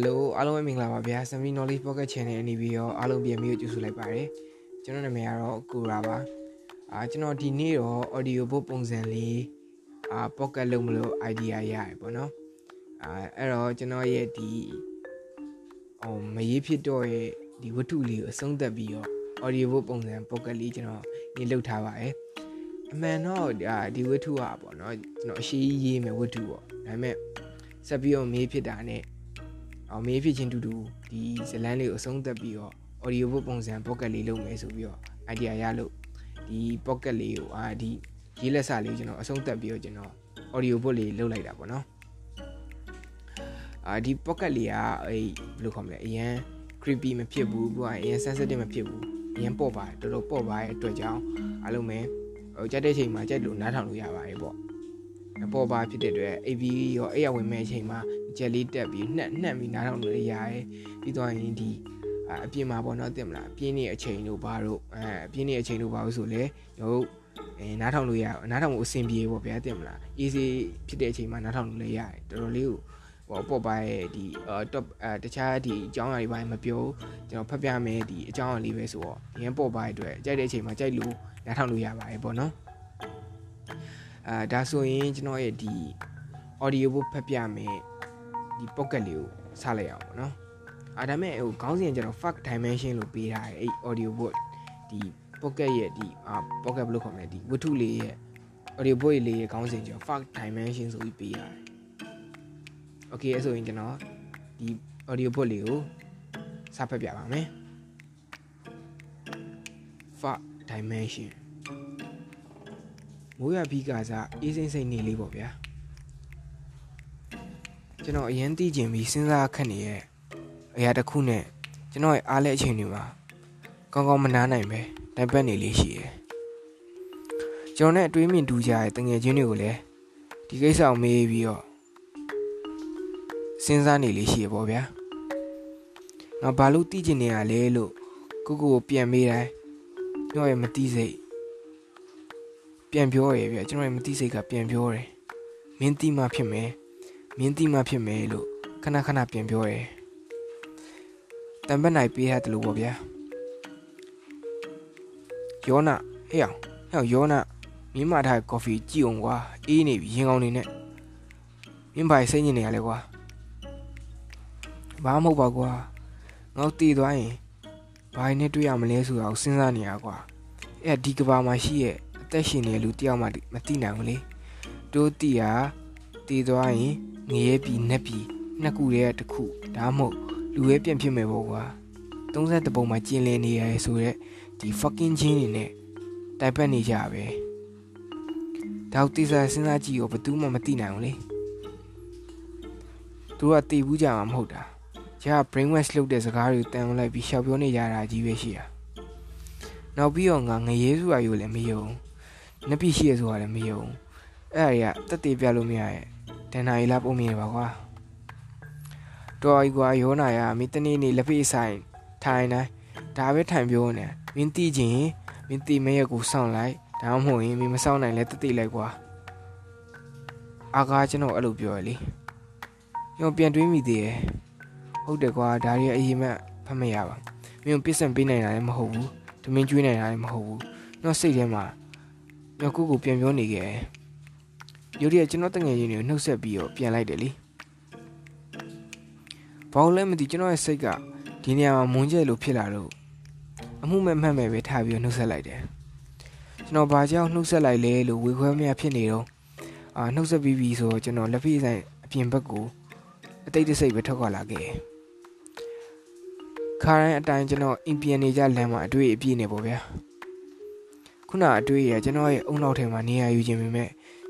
Hello အားလုံးပဲမင်္ဂလာပါဗျာ Semi Knowledge Pocket Channel အနေပြီးတော့အားလုံးပြန်ပြီးကြိုဆိုလိုက်ပါတယ်ကျွန်တော်နာမည်ကတော့ကိုရာပါအာကျွန်တော်ဒီနေ့တော့ audio book ပုံစံလေးအာ pocket လုပ်မလို့ idea ရတယ်ပေါ့နော်အာအဲ့တော့ကျွန်တော်ရဲ့ဒီဟိုမရေးဖြစ်တော့ရဲ့ဒီဝတ္ထုလေးကိုအဆုံးသတ်ပြီးတော့ audio book ပုံစံ pocket လေးကျွန်တော်နေလုပ်ထားပါတယ်အမှန်တော့ဒီဝတ္ထုကပေါ့နော်ကျွန်တော်အရှိရေးမယ်ဝတ္ထုပေါ့ဒါပေမဲ့ဆက်ပြီးတော့မေးဖြစ်တာ ਨੇ အောင်မေးဖြစ်ချင်းတူတူဒီဇလန်းလေးကိုအဆုံးသတ်ပြီးတော့ audio book ပုံစံ pocket လေးလုပ်မယ်ဆိုပြီးတော့ idea ရလို့ဒီ pocket လေးကိုအာဒီရေးလက်စာလေးကိုကျွန်တော်အဆုံးသတ်ပြီးတော့ကျွန်တော် audio book လေးလုပ်လိုက်တာပေါ့နော်အာဒီ pocket လေးကအဲ့ဘယ်လိုခေါ်မလဲအရင် creepy မဖြစ်ဘူးပြီးတော့အရင် sensitive မဖြစ်ဘူးအရင်ပေါ့ပါတယ်တော်တော်ပေါ့ပါရဲ့အတွက်ကြောင့်အားလုံးပဲဟိုကြက်တဲ့ချိန်မှာကြက်လို့နားထောင်လို့ရပါတယ်ပေါ့ပေါ်ပါဖြစ်တဲ့အတွက် AV ရောအဲ့ရဝင်မဲ့အချိန်မှာ ကြက်လေးတက်ပြီးနှက်နှက်ပြီးနားထောင်လို့ရရဲပြီးတော့ရင်ဒီအပြင်မှာပေါ့နော်တင်မလားပြင်းနေအချိန်တို့ဘာတို့အဲပြင်းနေအချိန်တို့ဘာလို့ဆိုလဲတို့အဲနားထောင်လို့ရနားထောင်မှုအဆင်ပြေပေါ့ဗျာတင်မလား easy ဖြစ်တဲ့အချိန်မှာနားထောင်လို့လည်းရတယ်တော်တော်လေးကိုဟောပေါ့ပါရဲ့ဒီ top အဲတခြားဒီအကြောင်းအရာတွေပိုင်းမပြောကျွန်တော်ဖတ်ပြမယ်ဒီအကြောင်းအရာလေးပဲဆိုတော့ရန်ပေါ့ပါရဲ့အတွက်ကြိုက်တဲ့အချိန်မှာကြိုက်လို့နားထောင်လို့ရပါတယ်ပေါ့နော်အာဒါဆိုရင်ကျွန်တော်ရဲ့ဒီ audio book ဖတ်ပြမယ် ဒီ pocket လေးကိုစလိုက်အောင်ပေါ့နော်အာဒါမဲ့ဟိုခေါင်းစဉ်ကျတော့ fuck dimension လို့ပေးထားတယ်အဲ့ audio book ဒီ pocket ရဲ့ဒီအာ pocket ဘယ်လိုခေါ်မလဲဒီဝတ္ထုလေးရဲ့ audio book လေးရဲ့ခေါင်းစဉ်ကျတော့ fuck dimension ဆိုပြီးပေးရတယ် okay အဲ့ဆိုရင်ကျွန်တော်ဒီ audio book လေးကိုစဖတ်ပြပါမယ် fuck dimension မိုးရပြီးကစားအေးစိမ့်စိမ့်နေလေးပေါ့ဗျာ ကျွန်တော်အရင်သိကျင်ပြီးစဉ်းစားခက်နေရဲ့အရာတစ်ခုနဲ့ကျွန်တော်ရဲ့အားလဲအချိန်တွေမှာကောင်းကောင်းမနားနိုင်ပဲတိုင်ပတ်နေလေးရှိတယ်ကျွန်တော်နဲ့အတွေးမြင်တူကြတဲ့တငယ်ချင်းတွေကိုလည်းဒီကိစ္စကိုမေးပြီးတော့စဉ်းစားနေလေးရှိရပေါ့ဗျာငါဘာလို့သိကျင်နေရလဲလို့ကိုကိုကိုပြန်မေးတိုင်းညော့ရဲ့မသိစိတ်ပြန်ပြောရယ်ဗျကျွန်တော်ရဲ့မသိစိတ်ကပြန်ပြောတယ်မင်းတိမှဖြစ်မယ် မင်းတိမှဖြစ်မယ်လို့ခဏခဏပြန်ပြောတယ်တံပတ်နိုင်ပေးရတယ်လို့ပေါ့ဗျာယောနာဟဲ့အောင်ဟဲ့အောင်ယောနာမင်းမထားကော်ဖီကြည့်အောင်ကွာအေးနေပြီရင်ကောင်းနေနဲ့မင်းဘာစိတ်ညစ်နေရလဲကွာဘာမှမဟုတ်ပါကွာငေါ့တည်သွားရင်ဘာနဲ့တွေ့ရမလဲဆိုတာကိုစဉ်းစားနေရကွာအဲ့ဒီကဘာမှာရှိရဲ့အသက်ရှင်နေလူတယောက်မှမသိနိုင်ဘူးလေတို့တီးဟာတည်သွားရင် ငရဲပြီနက်ပြီနှစ်ခုတည်းတစ်ခုဒါမှမဟုတ်လူရဲပြန်ဖြစ်မယ်ပေါ့ကွာ30ပုံမှာကျင်လည်နေရဆိုရက်ဒီ fucking ချင်းနေနဲ့တိုင်ပတ်နေကြပဲဒါတိစားစဉ်းစားကြည့်ရောဘယ်သူမှမသိနိုင်ဘူးလေသူကတည်ဘူးကြမှာမဟုတ်တာကြာ brain wash လုပ်တဲ့စကားတွေတန်လိုက်ပြီးရှောက်ပြောနေကြတာကြီးပဲရှိတာနောက်ပြီးတော့ငါငရဲစုအယူလည်းမယုံနပိရှိရဆိုတာလည်းမယုံအဲ့ဒါတွေကတက်တည်ပြလို့မရရဲ့ တန်နာရီလာပုံမြင်ပါကွာတော်ကြီးကွာယောနာရမင်းတနေ့နေ့လက်ဖေးဆိုင်ထိုင်တိုင်းဒါပဲထိုင်ပြောနေမင်းတီးချင်းမင်းတီးမရဲ့ကိုစောင့်လိုက်ဒါမှမဟုတ်ရင်မင်းမစောင့်နိုင်လဲတက်တည်လိုက်ကွာအာကားကျွန်တော်အဲ့လိုပြောရလေညောပြန်တွေးမိသေးရဲ့ဟုတ်တယ်ကွာဒါရီအရင်မှဖတ်မရပါမင်းပြစ်စံပေးနိုင်တာလည်းမဟုတ်ဘူးတမင်းကျွေးနိုင်တာလည်းမဟုတ်ဘူးညောစိတ်ထဲမှာညောကိုကိုပြန်ပြောနေခဲ့ ရုတ်တရက်ကျွန်တော်တငယ်ချင်းတွေကိုနှုတ်ဆက်ပြီးတော့ပြန်လိုက်တယ်လေဘာလို့လဲမသိကျွန်တော်ရဲ့စိတ်ကဒီနေရာမှာမွန်းကျဲလို့ဖြစ်လာတော့အမှုမဲ့မှတ်မဲ့ပဲထားပြီးတော့နှုတ်ဆက်လိုက်တယ်ကျွန်တော်ဘာကြောင့်နှုတ်ဆက်လိုက်လဲလို့ဝေခွဲမရဖြစ်နေတော့အာနှုတ်ဆက်ပြီးပြီဆိုတော့ကျွန်တော်လက်ဖေးဆိုင်အပြင်ဘက်ကိုအတိတ်တစိတ်ပဲထွက်ခွာလာခဲ့ခါတိုင်းအတိုင်းကျွန်တော်အင်ပြန်နေကြလမ်းမှာအတွေ့အပြည့်နေပေါ့ဗျာခုနအတွေ့ရကျွန်တော်ရဲ့အုံနောက်ထဲမှာနေရာယူခြင်းပေမဲ့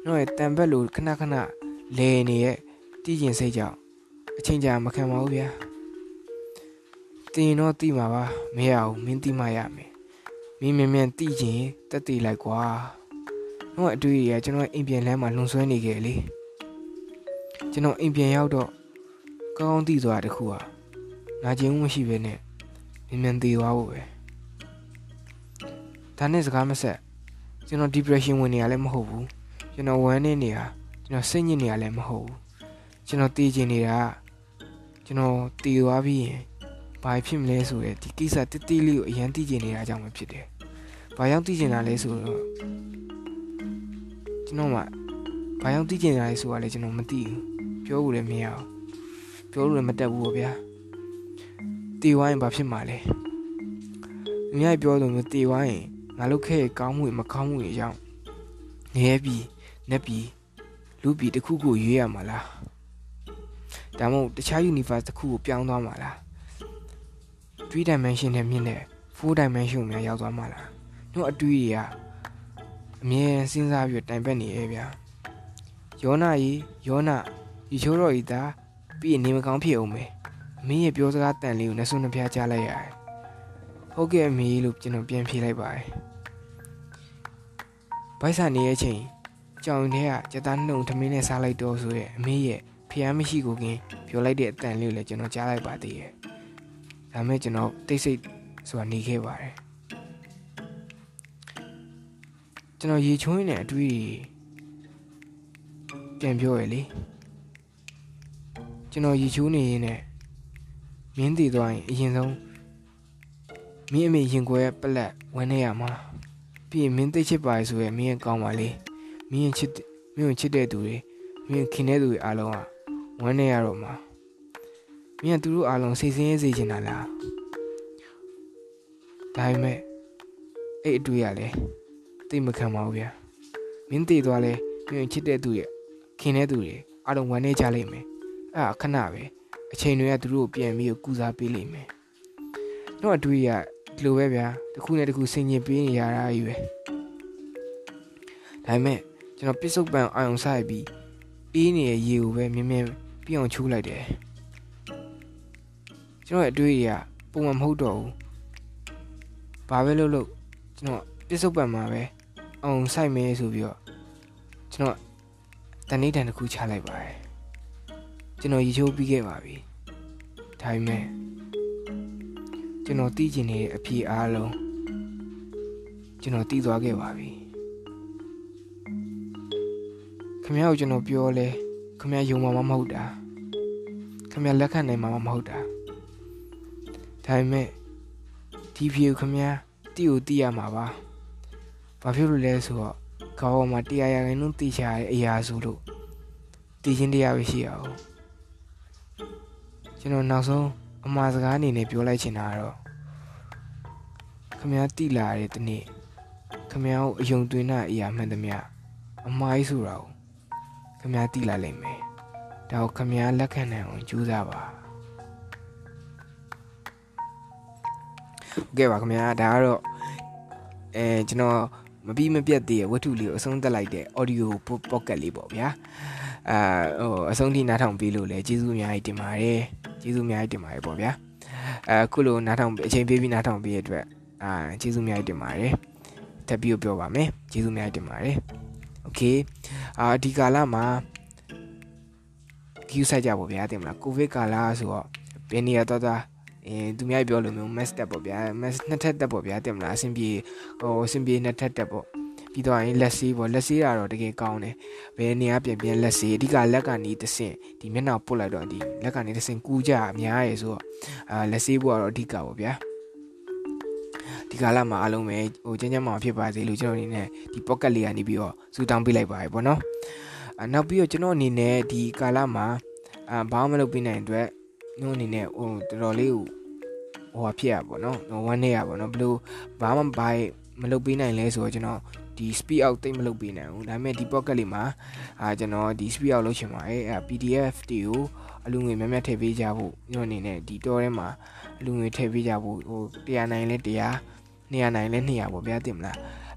ကျွန်တော်ရဲ့တန်ဘက်လိုခဏခဏလဲနေရဲ့တည်ကျင်စိတ်ကြောင့်အချိန်ကြာမခံပါဘူးဗျာတင်တော့တိမှာပါမရဘူးမင်းတိမှရမယ်မင်းမြန်မြန်တိကျင်တက်တည်လိုက်ကွာတော့အတွေ့ရကျွန်တော်အိမ်ပြန်လမ်းမှာလွန်ဆွဲနေခဲ့လေကျွန်တော်အိမ်ပြန်ရောက်တော့ကောင်းကောင်းသိသွားတခုဟာနာကျင်မှုမရှိဘဲနဲ့မြန်မြန်သေသွားဖို့ပဲဒါနဲ့စကားမဆက်ကျွန်တော် depression ဝင်နေရလည်းမဟုတ်ဘူး ကျွန်တော်ဝမ်းနေနေတာကျွန်တော်စိတ်ညစ်နေရလည်းမဟုတ်ဘူးကျွန်တော်တည်ကျင်နေတာကျွန်တော်တည်သွားပြီးရင်ဘာဖြစ်မလဲဆိုတဲ့ဒီကိစ္စတိတိလေးကိုအရင်သိကျင်နေတာကြောင့်ပဲဖြစ်တယ်။ဘာကြောင့်သိကျင်တာလဲဆိုတော့ကျွန်တော်မှဘာကြောင့်သိကျင်တာလဲဆိုတာလည်းကျွန်တော်မသိဘူး။ပြောဖို့လည်းမရဘူး။ပြောလို့လည်းမတက်ဘူးပေါ့ဗျာ။တည်သွားရင်ဘာဖြစ်မှာလဲ။အများကြီးပြောလို့မျိုးတည်သွားရင်ငါလုပ်ခဲ့ကောင်းမှုမကောင်းမှုတွေကြောင့်နေပြီး နေပြီးလူပြီးတစ်ခုခုရွေးရမှာလား။ဒါမှမဟုတ်တခြား universe တစ်ခုကိုပြောင်းသွားမှာလား3 dimension နဲ့မြင့်တဲ့4 dimension များရောက်သွားမှာလားတို့အတွေးတွေကအမြဲစဉ်းစားပြီးတိုင်ပတ်နေရဲ့ဗျာယောနာကြီးယောနာဒီချိုးတော်ဤသားပြီးရင်နေမကောင်းဖြစ်အောင်မယ်အမင်းရဲ့ပြောစကားတန်လေးကိုနှဆွနှဖျားကြားလိုက်ရတယ်ဟုတ်ကဲ့အမေလို့ကျွန်တော်ပြန်ဖြေလိုက်ပါတယ်ဘိုက်ဆန်နေရဲ့ချိန် ကြောင်ထဲကစက်သားနှုံထမင်းနဲ့စားလိုက်တော့ဆိုရဲ့အမေရဲ့ဖျားမရှိကိုကင်းပြောလိုက်တဲ့အတန်လေးကိုလည်းကျွန်တော်ကြားလိုက်ပါသေးရဲ့ဒါမဲ့ကျွန်တော်တိတ်ဆိတ်ဆိုတာနေခဲ့ပါတယ်ကျွန်တော်ရေချွင်းနေအတွေ့ပြန်ပြောရလေကျွန်တော်ရေချိုးနေရင်နဲ့မင်းတည်သွားရင်အရင်ဆုံးမင်းအမေရင်ခွဲပလက်ဝန်းနေရမှာပြီးရင်မင်းသိချစ်ပါဆိုရင်မင်းကောင်းပါလေ မင်းချစ်မင်းကိုချစ်တဲ့သူတွေမင်းခင်တဲ့သူတွေအားလုံးကဝန်းနေရတော့မှာမင်းကသူတို့အားလုံးစိတ်ဆင်းရဲစေချင်တာလားဒါပေမဲ့အဲ့အတွေ့ရလဲသိမခံပါဘူးဗျာမင်းတည်သွားလဲမင်းချစ်တဲ့သူရဲ့ခင်တဲ့သူတွေအားလုံးဝမ်းနေကြလိမ့်မယ်အဲ့ဒါခဏပဲအချိန်တွေကသူတို့ပြန်ပြီးကုစားပေးလိမ့်မယ်တော့အတွေ့ရဒီလိုပဲဗျာတစ်ခုနဲ့တစ်ခုဆင်ញင်ပေးနေရတာကြီးပဲဒါပေမဲ့ ကျွန်တော်ပစ္စုပန်အာယုံဆိုင်ပြီးအေးနေတဲ့ရေကိုပဲမြင်းမြင်းပြအောင်ချိုးလိုက်တယ်ကျွန်တော်ရဲ့အတွေ့အကြုံပုံမှန်မဟုတ်တော့ဘူးဘာပဲလုပ်လို့ကျွန်တော်ပြစ္ဆုတ်ပံမှာပဲအောင်ဆိုင်မဲဆိုပြီးတော့ကျွန်တော်တနေ့တန်တစ်ခုချလိုက်ပါတယ်ကျွန်တော်ရေချိုးပြီးခဲ့ပါပြီဒါပေမဲ့ကျွန်တော်တီးကျင်နေတဲ့အဖြေအားလုံးကျွန်တော်တီးသွားခဲ့ပါပြီ ခင်ဗျားကိုကျွန်တော်ပြောလဲခင်ဗျားယုံမှာမဟုတ်တာခင်ဗျားလက်ခံနိုင်မှာမဟုတ်တာဒါပေမဲ့ဒီဖြေကိုခင်ဗျားတိကိုတိရမှာပါဘာဖြစ်လို့လဲဆိုတော့ခေါင်းမှာတရားရခိုင်နှုန်းတိချရတဲ့အရာဆိုလို့တိချင်းတရားပဲရှိရအောင်ကျွန်တော်နောက်ဆုံးအမှားစကားအနေနဲ့ပြောလိုက်ချင်တာကတော့ခမ ्या တိလာတဲ့တနေ့ခမ ्या ကိုအယုံသွင်းတဲ့အရာမှန်သမျှအမှားကြီးဆိုတာကို ခမ ्या တိလာလိမ့်မယ်ဒါကိုခမ ्या လက်ခံနိုင်အောင်ကြိုးစားပါကဲပါခင်ဗျာဒါကတော့အဲကျွန်တော်မပြီးမပြတ်သေးတဲ့ဝတ္ထုလေးကိုအဆုံးသတ်လိုက်တဲ့ audio pocket လေးပေါ့ဗျာအာဟိုအဆုံးထိနားထောင်ပေးလို့လည်းကျေးဇူးအများကြီးတင်ပါတယ်ကျေးဇူးအများကြီးတင်ပါတယ်ပေါ့ဗျာအခုလိုနားထောင်အချိန်ပေးပြီးနားထောင်ပေးရတဲ့အတွက်အာကျေးဇူးအများကြီးတင်ပါတယ်ထပ်ပြီးပြောပါမယ်ကျေးဇူးအများကြီးတင်ပါတယ် โอเคအာဒီကာလမှာ queue ဆိုင်ကြပေါ့ဗျာတင်မလားကိုဗစ်ကာလဆိုတော့ဘယ်နေရာတော့တော့အင်းသူများပြောလို့မျိုး mass တက်ပေါ့ဗျာ mass နှစ်ထပ်တက်ပေါ့ဗျာတင်မလားအဆင်ပြေဟိုအဆင်ပြေနှစ်ထပ်တက်ပေါ့ပြီးတော့ရင်လက်ဆေးပေါ့လက်ဆေးတာတော့တကယ်ကောင်းတယ်ဘယ်နေရာပြန်ပြန်လက်ဆေးအဓိကလက်ကနေတဆင့်ဒီမျက်နှာပုတ်လိုက်တော့ဒီလက်ကနေတဆင့်ကူးကြအများရယ်ဆိုတော့အာလက်ဆေးဖို့ကတော့အဓိကပေါ့ဗျာ ဒီကာလမှာအားလုံးပဲဟိုကျန်းကျန်းမာဖြစ်ပါစေလို့ကျွန်တော်အနေနဲ့ဒီ pocket လေးကနေပြီးတော့စူတောင်းပေးလိုက်ပါရပေါ့နော်အနောက်ပြီးတော့ကျွန်တော်အနေနဲ့ဒီကာလမှာအာဘာမှမလုပ်ပြနိုင်အတွက်ညို့အနေနဲ့ဟိုတော်တော်လေးဟိုဟိုဖြစ်ရပါတော့နော်ဝမ်းနေရပါတော့ဘလို့ဘာမှဘာမလုပ်ပေးနိုင်လဲဆိုတော့ကျွန်တော်ဒီ speed out တိတ်မလုပ်ပေးနိုင်ဘူးဒါပေမဲ့ဒီ pocket လေးမှာအာကျွန်တော်ဒီ speed out လုပ်ချင်ပါတယ်အဲ PDF တွေကိုအလူငွေများများထည့်ပေးကြဖို့ညို့အနေနဲ့ဒီ store ထဲမှာအလူငွေထည့်ပေးကြဖို့ဟို100နိုင်လဲ100 200 နိုင်လဲ200ပေါ့ဗျာတင်မလား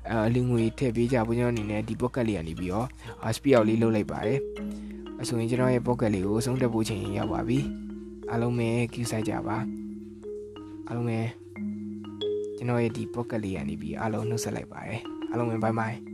အဲလူငွေထည့်ပေးကြဖို့ကျွန်တော်အနေနဲ့ဒီ pocket လေးကနေပြီးတော့ speed out လေးလုပ်လိုက်ပါတယ်အဆိုရင်ကျွန်တော်ရဲ့ pocket လေးကိုဆုံးတက်ဖို့ချိန်ရောက်ပါပြီအားလုံးပဲ queue ဆိုင်ကြပါအားလုံးပဲကျွန်တော်ရဲ့ဒီ pocket လေးကနေပြီးအားလုံးနှုတ်ဆက်လိုက်ပါတယ်အားလုံးပဲ bye bye